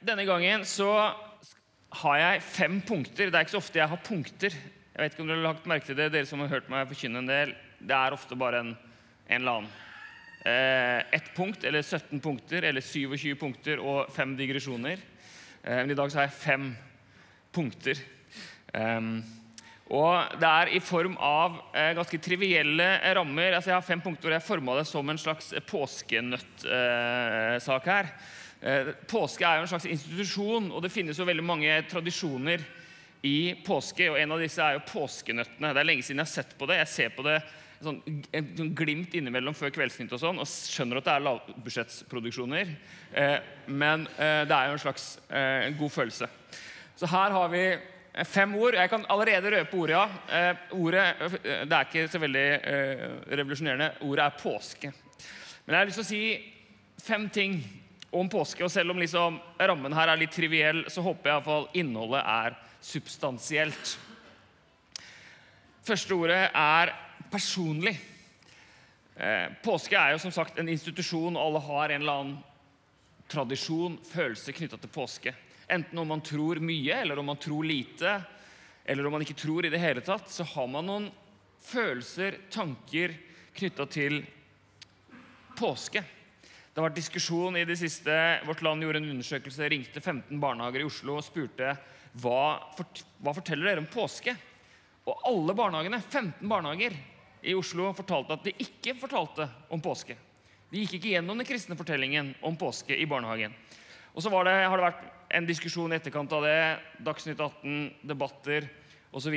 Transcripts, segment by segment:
denne gangen så har jeg fem punkter. Det er ikke så ofte jeg har punkter. Jeg vet ikke om dere har lagt merke til det, dere som har hørt meg forkynne en del. Det er ofte bare en, en eller annen. Eh, ett punkt eller 17 punkter eller 27 punkter og fem digresjoner. Eh, men i dag så har jeg fem punkter. Um, og det er i form av eh, ganske trivielle rammer. Altså jeg har fem punkter hvor jeg forma det som en slags påskenøttsak eh, her. Eh, påske er jo en slags institusjon, og det finnes jo veldig mange tradisjoner i påske. og En av disse er jo påskenøttene. Det er lenge siden jeg har sett på det. Jeg ser på det sånn, en sånn glimt innimellom før Kveldsnytt og sånn, og skjønner at det er lavbudsjettsproduksjoner. Eh, men eh, det er jo en slags eh, god følelse. Så her har vi fem ord. Jeg kan allerede røpe ordet, ja. Ordet, det er ikke så veldig revolusjonerende. Ordet er påske. Men jeg har lyst til å si fem ting om påske. Og selv om liksom rammen her er litt triviell, så håper jeg iallfall innholdet er substansielt. Første ordet er personlig. Eh, påske er jo som sagt en institusjon, og alle har en eller annen tradisjon, følelse knytta til påske. Enten om man tror mye, eller om man tror lite, eller om man ikke tror i det hele tatt, så har man noen følelser, tanker knytta til påske. Det har vært diskusjon i det siste. Vårt Land gjorde en undersøkelse, ringte 15 barnehager i Oslo og spurte hva, fort, hva forteller dere om påske. Og alle barnehagene, 15 barnehager i Oslo fortalte at de ikke fortalte om påske. De gikk ikke gjennom den kristne fortellingen om påske i barnehagen. Og så det, har det vært en diskusjon i etterkant av det. Dagsnytt 18, debatter osv.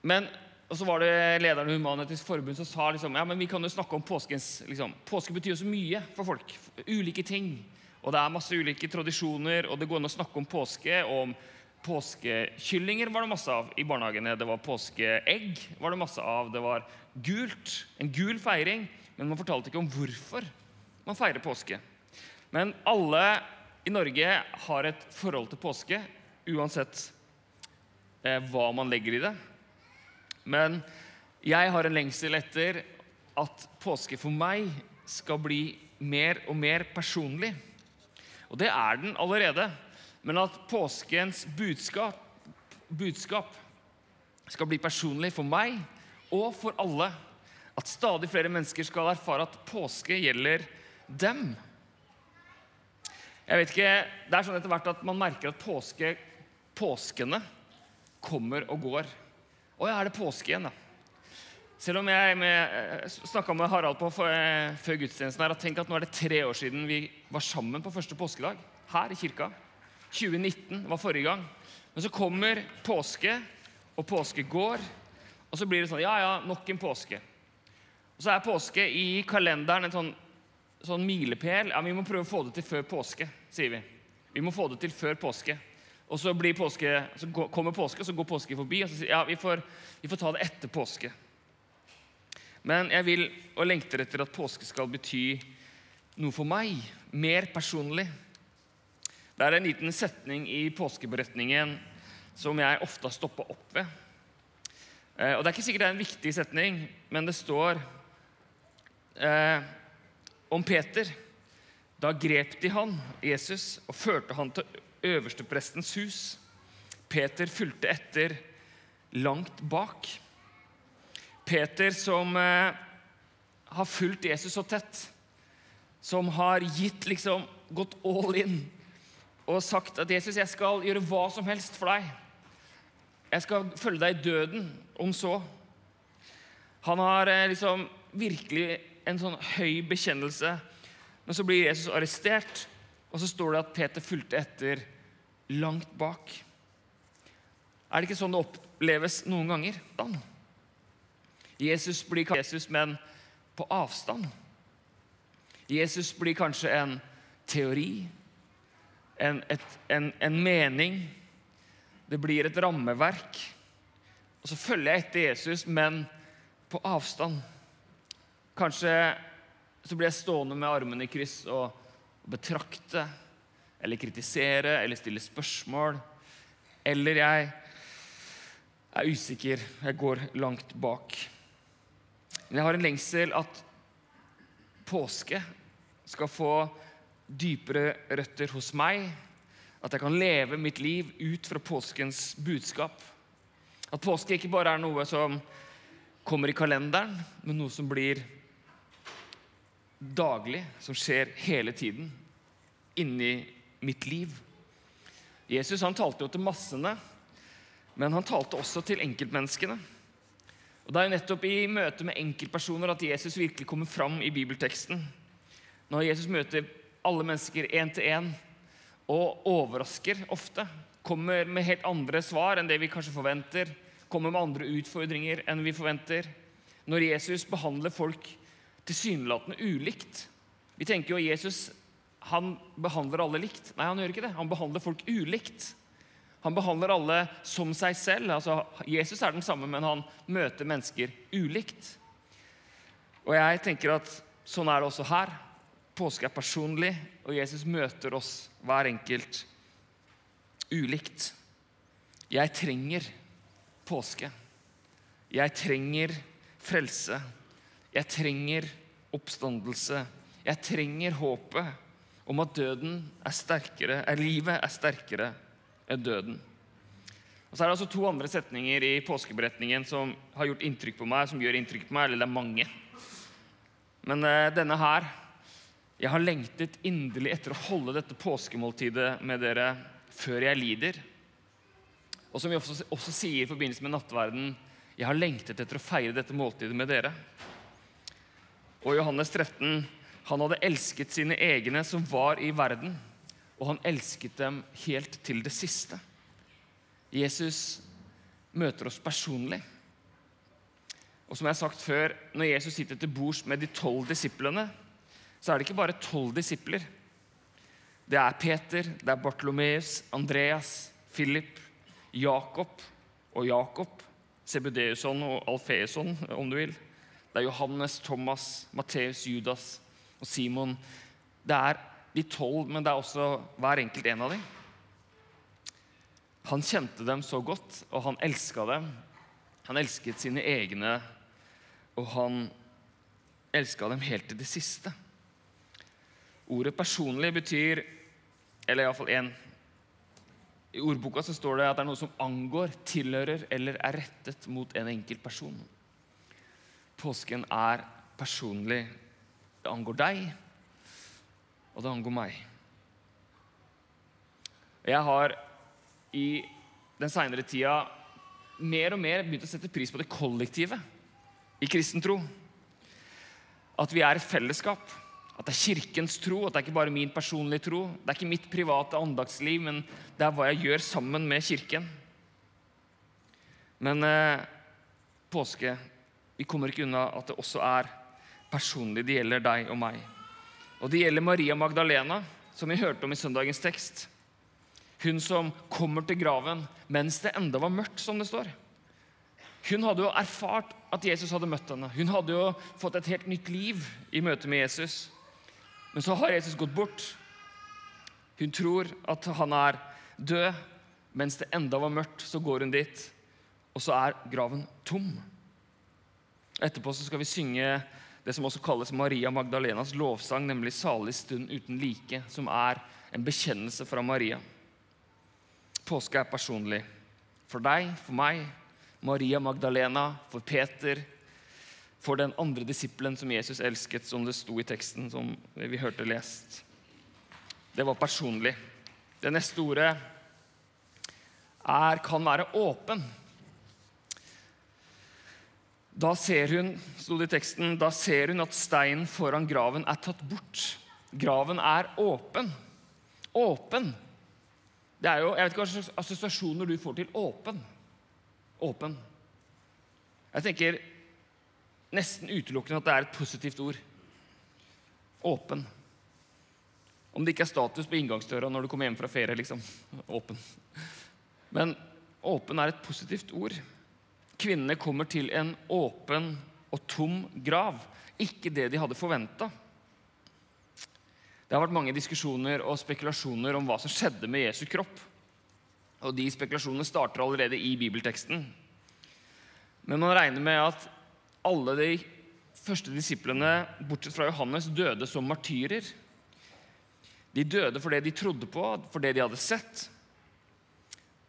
Men og så var det lederen i Human-Etisk Forbund som sa liksom, ja, men vi kan jo snakke om påskens liksom, Påske betyr jo så mye for folk. Ulike ting. Og det er masse ulike tradisjoner, og det går an å snakke om påske. og om Påskekyllinger var det masse av i barnehagene. Det var påskeegg. var det masse av. Det var gult. En gul feiring. Men man fortalte ikke om hvorfor man feirer påske. Men alle i Norge har et forhold til påske, uansett eh, hva man legger i det. Men jeg har en lengsel etter at påske for meg skal bli mer og mer personlig. Og det er den allerede. Men at påskens budskap, budskap skal bli personlig for meg og for alle. At stadig flere mennesker skal erfare at påske gjelder dem. Jeg vet ikke, Det er sånn etter hvert at man merker at påske, påskene kommer og går. Å ja, er det påske igjen, da? Selv om jeg eh, snakka med Harald på eh, før gudstjenesten her, at tenk at nå er det tre år siden vi var sammen på første påskedag her i kirka. 2019 var forrige gang. Men så kommer påske, og påske går. Og så blir det sånn Ja, ja, nok en påske. Og så er påske i kalenderen en sånn, sånn milepæl. Ja, vi må prøve å få det til før påske, sier vi. Vi må få det til før påske. Og så, påske, så kommer påske, og så går påske forbi. Og så sier ja, vi får, vi får ta det etter påske. Men jeg vil og lengter etter at påske skal bety noe for meg, mer personlig. Det er en liten setning i påskeberetningen som jeg ofte har stoppa opp ved. Eh, og Det er ikke sikkert det er en viktig setning, men det står eh, om Peter. Da grep de han, Jesus, og førte han til øversteprestens hus. Peter fulgte etter langt bak. Peter som eh, har fulgt Jesus så tett, som har gitt liksom, gått all in og sagt at 'Jesus, jeg skal gjøre hva som helst for deg'. Jeg skal følge deg i døden, om så. Han har eh, liksom virkelig en sånn høy bekjennelse. Men så blir Jesus arrestert, og så står det at Peter fulgte etter langt bak. Er det ikke sånn det oppleves noen ganger? Jesus blir kanskje Jesus, men på avstand. Jesus blir kanskje en teori, en, et, en, en mening. Det blir et rammeverk. Og så følger jeg etter Jesus, men på avstand. Kanskje så blir jeg stående med armene i kryss og betrakte eller kritisere eller stille spørsmål. Eller jeg er usikker, jeg går langt bak. Men jeg har en lengsel at påske skal få dypere røtter hos meg. At jeg kan leve mitt liv ut fra påskens budskap. At påske ikke bare er noe som kommer i kalenderen, men noe som blir daglig, som skjer hele tiden inni mitt liv. Jesus han talte jo til massene, men han talte også til enkeltmenneskene. Og Det er jo nettopp i møte med enkeltpersoner at Jesus virkelig kommer fram i bibelteksten. Når Jesus møter alle mennesker én til én og overrasker ofte, kommer med helt andre svar enn det vi kanskje forventer, kommer med andre utfordringer enn vi forventer. Når Jesus behandler folk tilsynelatende ulikt. Vi tenker jo at Jesus han behandler alle likt. Nei, han gjør ikke det. Han behandler folk ulikt. Han behandler alle som seg selv. Altså, Jesus er den samme, men han møter mennesker ulikt. Og jeg tenker at sånn er det også her. Påske er personlig, og Jesus møter oss hver enkelt ulikt. Jeg trenger påske. Jeg trenger frelse. Jeg trenger oppstandelse. Jeg trenger håpet om at døden er sterkere, er livet er sterkere enn døden. Og så er det altså to andre setninger i påskeberetningen som har gjort inntrykk på meg, som gjør inntrykk på meg, eller det er mange. Men uh, denne her Jeg har lengtet inderlig etter å holde dette påskemåltidet med dere før jeg lider. Og som vi også, også sier i forbindelse med nattverden, jeg har lengtet etter å feire dette måltidet med dere. Og Johannes 13, han hadde elsket sine egne som var i verden og han elsket dem helt til det siste. Jesus møter oss personlig. Og som jeg har sagt før, Når Jesus sitter til bords med de tolv disiplene, så er det ikke bare tolv disipler. Det er Peter, det er Bartolomeus, Andreas, Philip, Jakob og Jakob. Sebudeusson og Alfeusson, om du vil. Det er Johannes, Thomas, Matteus, Judas og Simon. Det er de tolv, men det er også hver enkelt en av dem. Han kjente dem så godt, og han elska dem. Han elsket sine egne, og han elska dem helt til det siste. Ordet 'personlig' betyr Eller iallfall én. I ordboka så står det at det er noe som angår, tilhører eller er rettet mot en enkelt person. Påsken er personlig. Det angår deg, og det angår meg. Jeg har i den seinere tida mer og mer begynt å sette pris på det kollektive i kristen tro. At vi er et fellesskap. At det er kirkens tro, at det er ikke bare min personlige tro. Det er ikke mitt private andagsliv, men det er hva jeg gjør sammen med kirken. Men eh, påske Vi kommer ikke unna at det også er personlig. Det gjelder deg og meg. Og det gjelder Maria Magdalena, som vi hørte om i søndagens tekst. Hun som kommer til graven mens det enda var mørkt, som det står. Hun hadde jo erfart at Jesus hadde møtt henne. Hun hadde jo fått et helt nytt liv i møte med Jesus. Men så har Jesus gått bort. Hun tror at han er død. Mens det enda var mørkt, så går hun dit, og så er graven tom. Etterpå så skal vi synge det som også kalles Maria Magdalenas lovsang, nemlig 'Salig stund uten like', som er en bekjennelse fra Maria. Påske er personlig. For deg, for meg, Maria Magdalena, for Peter, for den andre disippelen som Jesus elsket, som det sto i teksten som vi hørte lest. Det var personlig. Det neste ordet er, kan være åpen. Da ser hun sto det i teksten, da ser hun at steinen foran graven er tatt bort. Graven er åpen. Åpen. Det er jo, Jeg vet ikke hva slags assosiasjoner du får til åpen. Åpen. Jeg tenker nesten utelukkende at det er et positivt ord. Åpen. Om det ikke er status på inngangsdøra når du kommer hjem fra ferie. liksom. Åpen. Men åpen er et positivt ord. Kvinnene kommer til en åpen og tom grav. Ikke det de hadde forventa. Det har vært mange diskusjoner og spekulasjoner om hva som skjedde med Jesu kropp. Og De spekulasjonene starter allerede i bibelteksten. Men man regner med at alle de første disiplene, bortsett fra Johannes, døde som martyrer. De døde for det de trodde på, for det de hadde sett.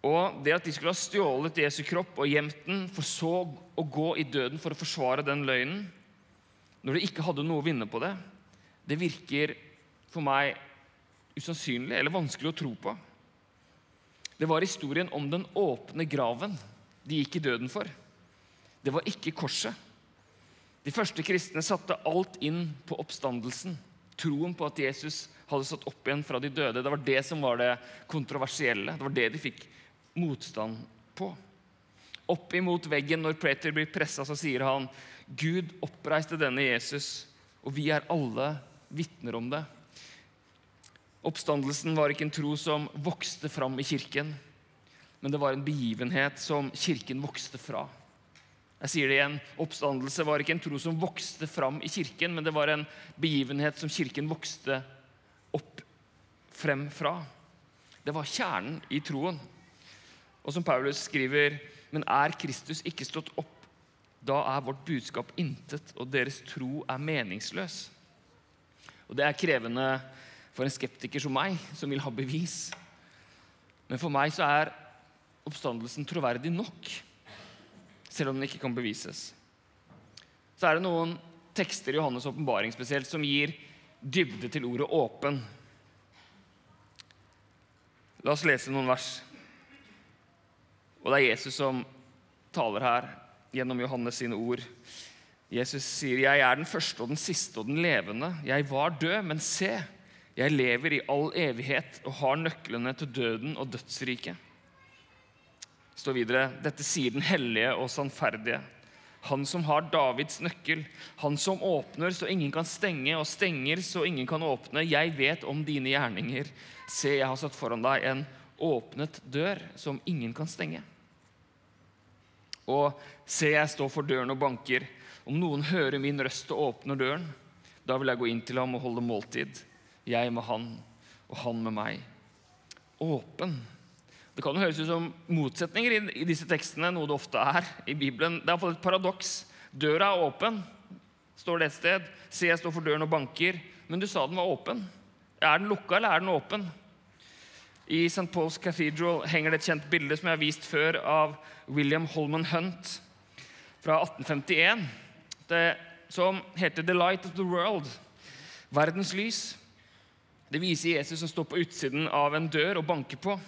Og det at de skulle ha stjålet Jesu kropp og gjemt den, for så å gå i døden for å forsvare den løgnen, når de ikke hadde noe å vinne på det, det virker for meg usannsynlig eller vanskelig å tro på. Det var historien om den åpne graven de gikk i døden for. Det var ikke korset. De første kristne satte alt inn på oppstandelsen. Troen på at Jesus hadde stått opp igjen fra de døde. Det var det som var det kontroversielle. Det var det de fikk motstand på. Opp imot veggen når Peter blir pressa, så sier han Gud oppreiste denne Jesus, og vi er alle vitner om det. Oppstandelsen var ikke en tro som vokste fram i kirken, men det var en begivenhet som kirken vokste fra. Jeg sier det igjen, Oppstandelse var ikke en tro som vokste fram i kirken, men det var en begivenhet som kirken vokste opp frem fra. Det var kjernen i troen. Og som Paulus skriver, men er Kristus ikke stått opp, da er vårt budskap intet, og deres tro er meningsløs. Og Det er krevende for en skeptiker som meg, som vil ha bevis. Men for meg så er oppstandelsen troverdig nok, selv om den ikke kan bevises. Så er det noen tekster i Johannes' åpenbaring spesielt som gir dybde til ordet 'åpen'. La oss lese noen vers. Og det er Jesus som taler her gjennom Johannes sine ord. Jesus sier, 'Jeg er den første og den siste og den levende.' 'Jeg var død, men se, jeg lever i all evighet og har nøklene til døden og dødsriket.' Står videre, 'Dette sier den hellige og sannferdige.' Han som har Davids nøkkel, han som åpner så ingen kan stenge, og stenger så ingen kan åpne. Jeg vet om dine gjerninger. Se, jeg har satt foran deg en åpnet dør som ingen kan stenge. Og se, jeg står for døren og banker. Om noen hører min røst og åpner døren, da vil jeg gå inn til ham og holde måltid. Jeg med han, og han med meg. Åpen. Det kan jo høres ut som motsetninger i disse tekstene, noe det ofte er i Bibelen. Det er iallfall et paradoks. Døra er åpen, står det et sted. Se, jeg står for døren og banker. Men du sa den var åpen. Er den lukka, eller er den åpen? I St. Paul's Cathedral henger det et kjent bilde som jeg har vist før, av William Holman Hunt fra 1851, det, som heter 'The Light of the World'. Verdens lys. Det viser Jesus som står på utsiden av en dør og banker på.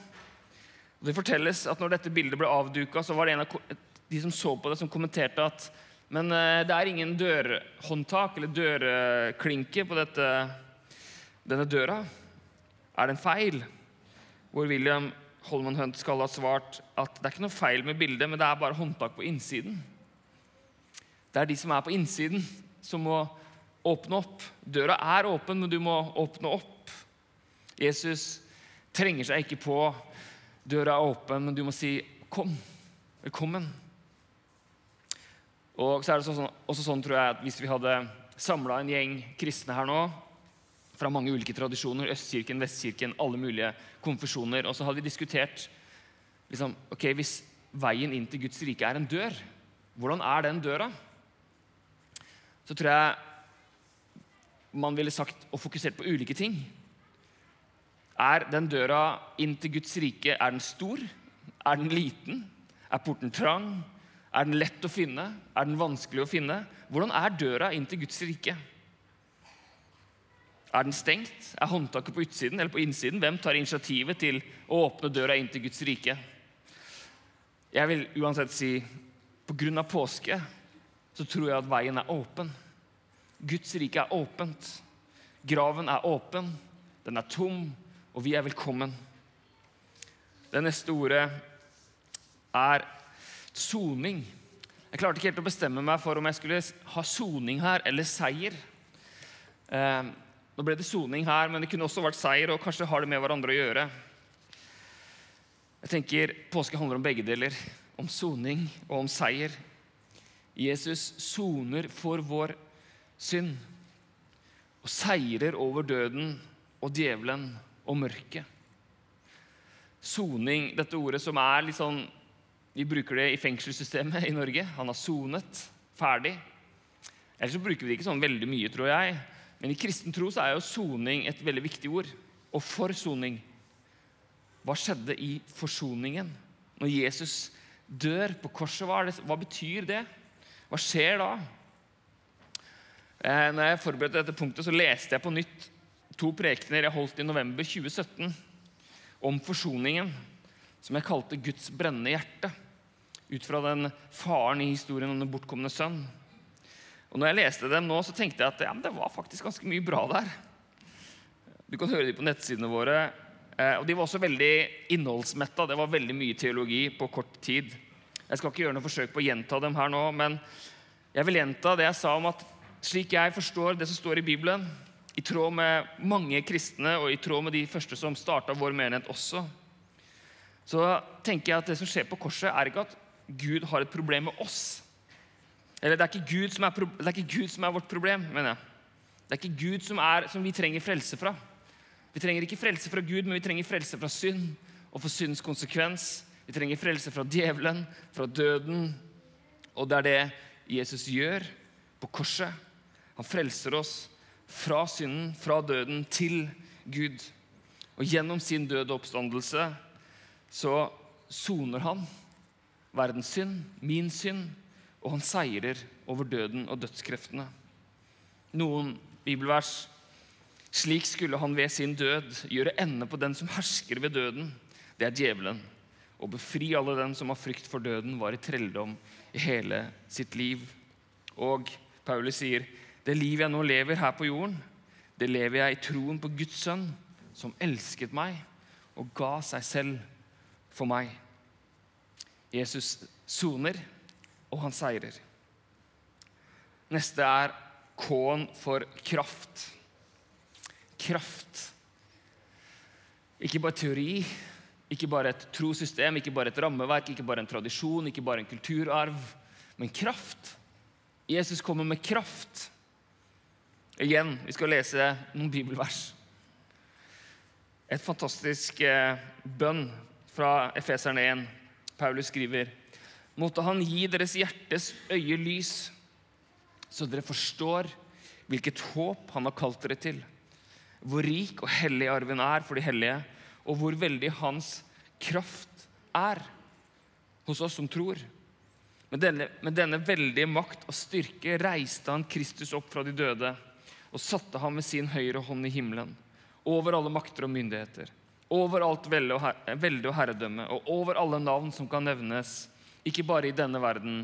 Det fortelles at når dette bildet ble avduka, så var det en av de som så på det, som kommenterte at men eh, det er ingen dørhåndtak eller dørklinke på dette, denne døra. Er det en feil? Hvor William Holman Hunt skal ha svart at det er ikke noe feil med bildet, men det er bare håndtak på innsiden. Det er de som er på innsiden, som må åpne opp. Døra er åpen, men du må åpne opp. Jesus trenger seg ikke på. Døra er åpen, men du må si 'kom'. Velkommen. Og så er det sånn, også sånn, tror jeg, at Hvis vi hadde samla en gjeng kristne her nå, fra mange ulike tradisjoner. Østkirken, Vestkirken, alle mulige konfesjoner. Og så hadde vi diskutert liksom, ok, hvis veien inn til Guds rike er en dør, hvordan er den døra? Så tror jeg man ville sagt og fokusert på ulike ting. Er den døra inn til Guds rike er den stor? Er den liten? Er porten trang? Er den lett å finne? Er den vanskelig å finne? Hvordan er døra inn til Guds rike? Er den stengt? Er håndtaket på utsiden eller på innsiden? Hvem tar initiativet til å åpne døra inn til Guds rike? Jeg vil uansett si på grunn av påske så tror jeg at veien er åpen. Guds rike er åpent. Graven er åpen, den er tom, og vi er velkommen. Det neste ordet er soning. Jeg klarte ikke helt å bestemme meg for om jeg skulle ha soning her eller seier. Eh, nå ble det soning her, men det kunne også vært seier, og kanskje har det med hverandre å gjøre. Jeg tenker Påske handler om begge deler. Om soning og om seier. Jesus soner for vår synd og seirer over døden og djevelen og mørket. Soning, dette ordet som er litt sånn Vi bruker det i fengselssystemet i Norge. Han har sonet ferdig. Ellers så bruker vi det ikke sånn veldig mye, tror jeg. Men i kristen tro er jo soning et veldig viktig ord. og forsoning. Hva skjedde i forsoningen? Når Jesus dør på korset, hva, det, hva betyr det? Hva skjer da? Eh, når jeg forberedte dette punktet, så leste jeg på nytt to prekener jeg holdt i november 2017 om forsoningen, som jeg kalte 'Guds brennende hjerte', ut fra den faren i historien om den bortkomne sønn. Og når jeg leste dem nå, så tenkte jeg at ja, det var faktisk ganske mye bra der. Du kan høre dem på nettsidene våre. Eh, og de var også veldig innholdsmetta. Det var veldig mye teologi på kort tid. Jeg skal ikke gjøre noe forsøk på å gjenta dem her nå, men jeg vil gjenta det jeg sa om at slik jeg forstår det som står i Bibelen, i tråd med mange kristne og i tråd med de første som starta vår menighet også, så tenker jeg at det som skjer på korset, er ikke at Gud har et problem med oss. Eller det er er, det er, ikke Gud som er vårt problem, mener jeg. Det er ikke Gud som, er, som vi trenger frelse fra. Vi trenger ikke frelse fra Gud, men vi trenger frelse fra synd og for syndens konsekvens. Vi trenger frelse fra djevelen, fra døden. Og det er det Jesus gjør på korset. Han frelser oss fra synden, fra døden, til Gud. Og gjennom sin døde oppstandelse så soner han verdens synd, min synd, og han seirer over døden og dødskreftene. Noen bibelvers. Slik skulle han ved sin død gjøre ende på den som hersker ved døden. Det er djevelen. Og befri alle den som har frykt for døden, var i trelldom i hele sitt liv. Og Paulus sier det liv jeg nå lever her på jorden, det lever jeg i troen på Guds sønn, som elsket meg og ga seg selv for meg. Jesus soner, og han seirer. Neste er K-en for kraft. Kraft. Ikke bare teori, ikke bare et trossystem, ikke bare et rammeverk, ikke bare en tradisjon, ikke bare en kulturarv, men kraft. Jesus kommer med kraft. Igjen, vi skal lese noen bibelvers. Et fantastisk eh, bønn fra Efeseren 1. Paulus skriver Måtte han gi deres hjertes øye lys, så dere forstår hvilket håp han har kalt dere til, hvor rik og hellig arven er for de hellige, og hvor veldig hans kraft er hos oss som tror. Med denne, med denne veldige makt og styrke reiste han Kristus opp fra de døde og satte ham med sin høyre hånd i himmelen, over alle makter og myndigheter, over alt velde og, herredømme, og over alle navn som kan nevnes, ikke bare i denne verden,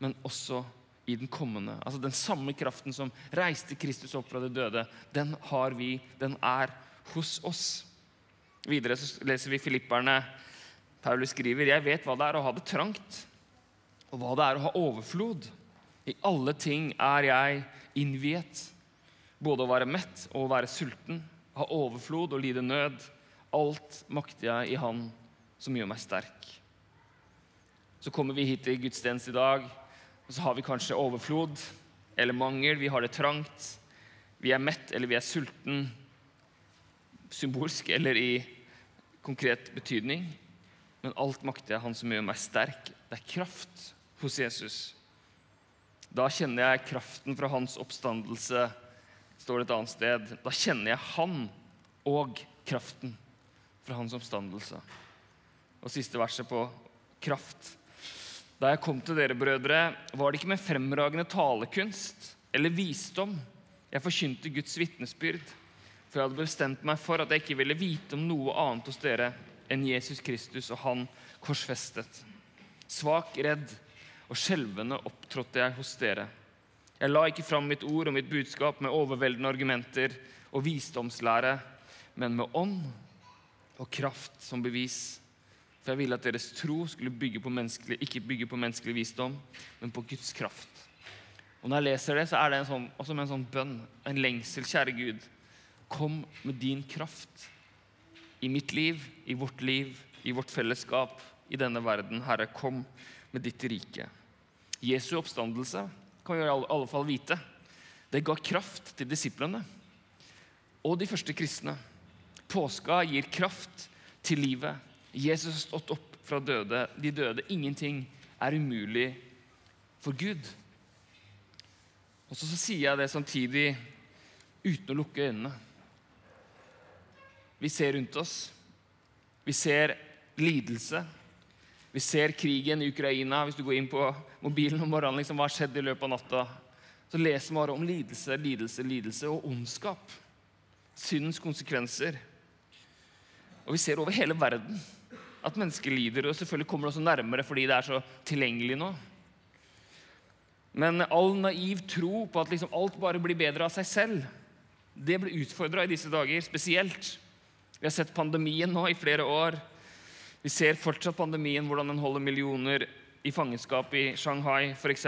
men også i den kommende. Altså Den samme kraften som reiste Kristus opp fra det døde, den har vi, den er hos oss. Videre så leser vi Filipperne. Paulus skriver, 'Jeg vet hva det er å ha det trangt, og hva det er å ha overflod.' I alle ting er jeg innviet både å være mett og å være sulten, ha overflod og lide nød. Alt makter jeg i Han som gjør meg sterk. Så kommer vi hit til gudstjeneste i dag, og så har vi kanskje overflod eller mangel. Vi har det trangt. Vi er mett eller vi er sulten. Symbolsk eller i konkret betydning. Men alt makter jeg Han som gjør meg sterk. Det er kraft hos Jesus. Da kjenner jeg kraften fra hans oppstandelse står det et annet sted. Da kjenner jeg Han og kraften fra Hans oppstandelse. Og siste verset på kraft. Da jeg kom til dere, brødre, var det ikke med fremragende talekunst eller visdom jeg forkynte Guds vitnesbyrd, for jeg hadde bestemt meg for at jeg ikke ville vite om noe annet hos dere enn Jesus Kristus og Han korsfestet. Svak, redd og skjelvende opptrådte jeg hos dere. Jeg la ikke fram mitt ord og mitt budskap med overveldende argumenter og visdomslære, men med ånd og kraft som bevis. For jeg ville at deres tro skulle bygge på ikke bygge på menneskelig visdom, men på Guds kraft. Og Når jeg leser det, så er det en sånn, også med en sånn bønn, en lengsel. Kjære Gud, kom med din kraft i mitt liv, i vårt liv, i vårt fellesskap, i denne verden. Herre, kom med ditt rike. Jesu oppstandelse kan vi i alle fall vite. Det ga kraft til disiplene og de første kristne. Påska gir kraft til livet. Jesus har stått opp fra døde, de døde. Ingenting er umulig for Gud. Og så, så sier jeg det samtidig uten å lukke øynene. vi ser rundt oss. Vi ser lidelse. Vi ser krigen i Ukraina. Hvis du går inn på mobilen om morgenen, liksom, hva har skjedd i løpet av natta? Så leser vi bare om lidelse, lidelse, lidelse og ondskap. Syndens konsekvenser. Og vi ser over hele verden at mennesker lider. Og selvfølgelig kommer det også nærmere fordi det er så tilgjengelig nå. Men all naiv tro på at liksom alt bare blir bedre av seg selv, det blir utfordra i disse dager, spesielt. Vi har sett pandemien nå i flere år. Vi ser fortsatt pandemien, hvordan den holder millioner i fangenskap i Shanghai f.eks.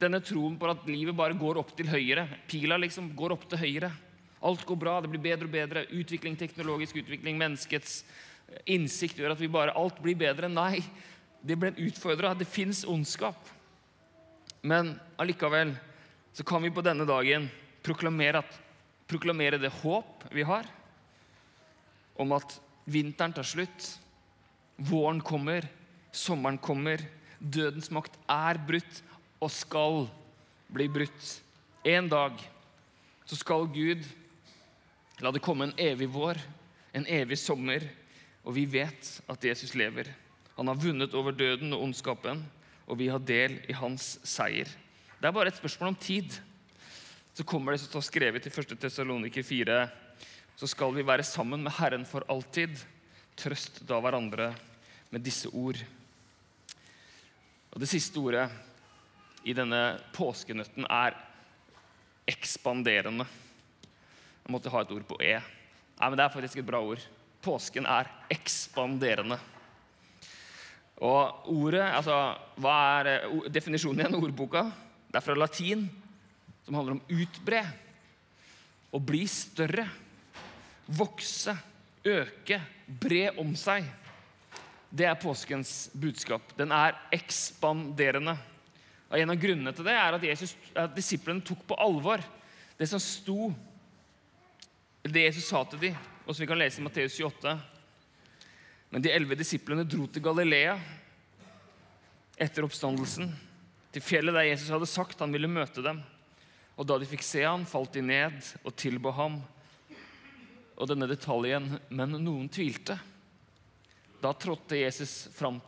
Denne troen på at livet bare går opp til høyre. Pila liksom går opp til høyre. Alt går bra, det blir bedre og bedre. Utvikling, teknologisk utvikling, menneskets innsikt gjør at vi bare alt blir bedre. Nei, det ble utfordra. Det fins ondskap. Men allikevel så kan vi på denne dagen proklamere, at, proklamere det håp vi har om at vinteren tar slutt, våren kommer, sommeren kommer, dødens makt er brutt og skal bli brutt. En dag så skal Gud la det komme en evig vår, en evig sommer, og vi vet at Jesus lever. Han har vunnet over døden og ondskapen og vi har del i hans seier. Det er bare et spørsmål om tid. Så kommer det som står skrevet i 1. Tessaloniker 4. Så skal vi være sammen med Herren for alltid. Trøst da hverandre med disse ord. Og Det siste ordet i denne påskenøtten er ekspanderende. Jeg måtte ha et ord på E. Nei, men Det er faktisk et bra ord. Påsken er ekspanderende. Og ordet, altså, Hva er definisjonen igjen? Ordboka? Det er fra latin, som handler om utbre. Å bli større. Vokse. Øke. Bre om seg. Det er påskens budskap. Den er ekspanderende. Og En av grunnene til det er at, Jesus, at disiplene tok på alvor det som sto Det Jesus sa til dem, og som vi kan lese i Matteus 28. Men de elleve disiplene dro til Galilea etter oppstandelsen, til fjellet der Jesus hadde sagt han ville møte dem. Og da de fikk se ham, falt de ned og tilba ham. Og denne detaljen Men noen tvilte. Da trådte Jesus fram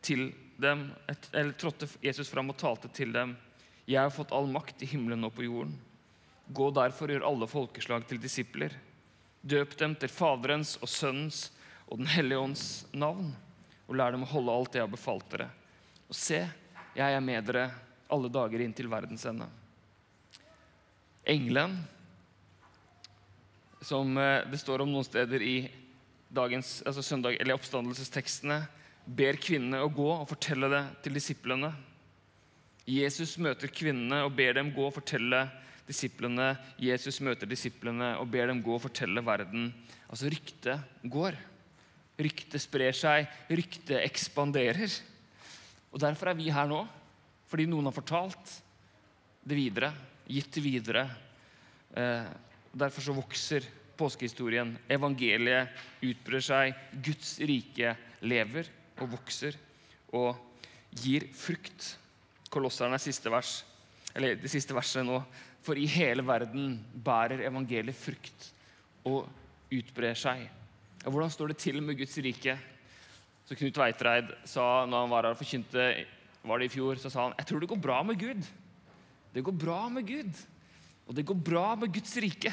til dem, eller trådte Jesus fram og talte til dem. Jeg har fått all makt i himmelen og på jorden. Gå derfor og gjør alle folkeslag til disipler. Døp dem til Faderens og Sønnens og Den hellige ånds navn, og lær dem å holde alt det jeg har befalt dere. Og se, jeg er med dere alle dager inn til verdens ende. Engelen, som eh, det står om noen steder i dagens, altså søndag, eller oppstandelsestekstene, ber kvinnene å gå og fortelle det til disiplene. Jesus møter kvinnene og ber dem gå og fortelle disiplene. Jesus møter disiplene og ber dem gå og fortelle verden. Altså ryktet går. Ryktet sprer seg, ryktet ekspanderer. Og Derfor er vi her nå, fordi noen har fortalt det videre, gitt det videre. Eh, derfor så vokser påskehistorien. Evangeliet utbrer seg. Guds rike lever og vokser og gir frukt. Kolosseren er siste vers, eller det siste verset nå. For i hele verden bærer evangeliet frukt og utbrer seg. Og Hvordan står det til med Guds rike? Så Knut Veitreid sa når han var her og forkynte var det i fjor, så sa han jeg tror det går bra med Gud. Det går bra med Gud. Og det går bra med Guds rike.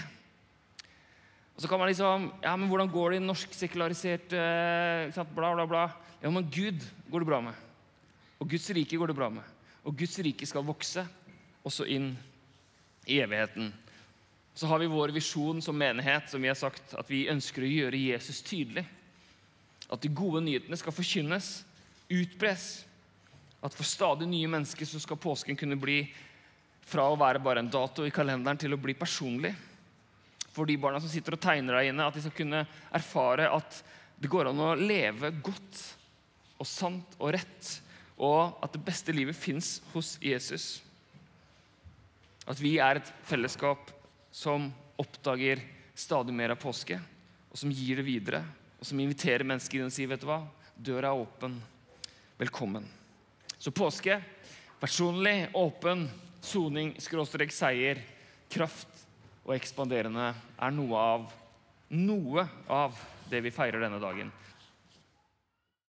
Og så kan man liksom Ja, men hvordan går det i norsk sekularisert Bla, bla, bla. Ja, men Gud går det bra med. Og Guds rike går det bra med. Og Guds rike skal vokse også inn i evigheten så har vi vår visjon som menighet, som vi har sagt, at vi ønsker å gjøre Jesus tydelig. At de gode nyhetene skal forkynnes, utbres. At for stadig nye mennesker så skal påsken kunne bli fra å være bare en dato i kalenderen til å bli personlig. For de barna som sitter og tegner der inne, at de skal kunne erfare at det går an å leve godt og sant og rett, og at det beste livet fins hos Jesus. At vi er et fellesskap som oppdager stadig mer av påske, og som gir det videre. Og som inviterer mennesker inn og sier vet du hva, døra er åpen. Velkommen. Så påske personlig, åpen, soning, skråstrek, seier, kraft og ekspanderende er noe av noe av det vi feirer denne dagen.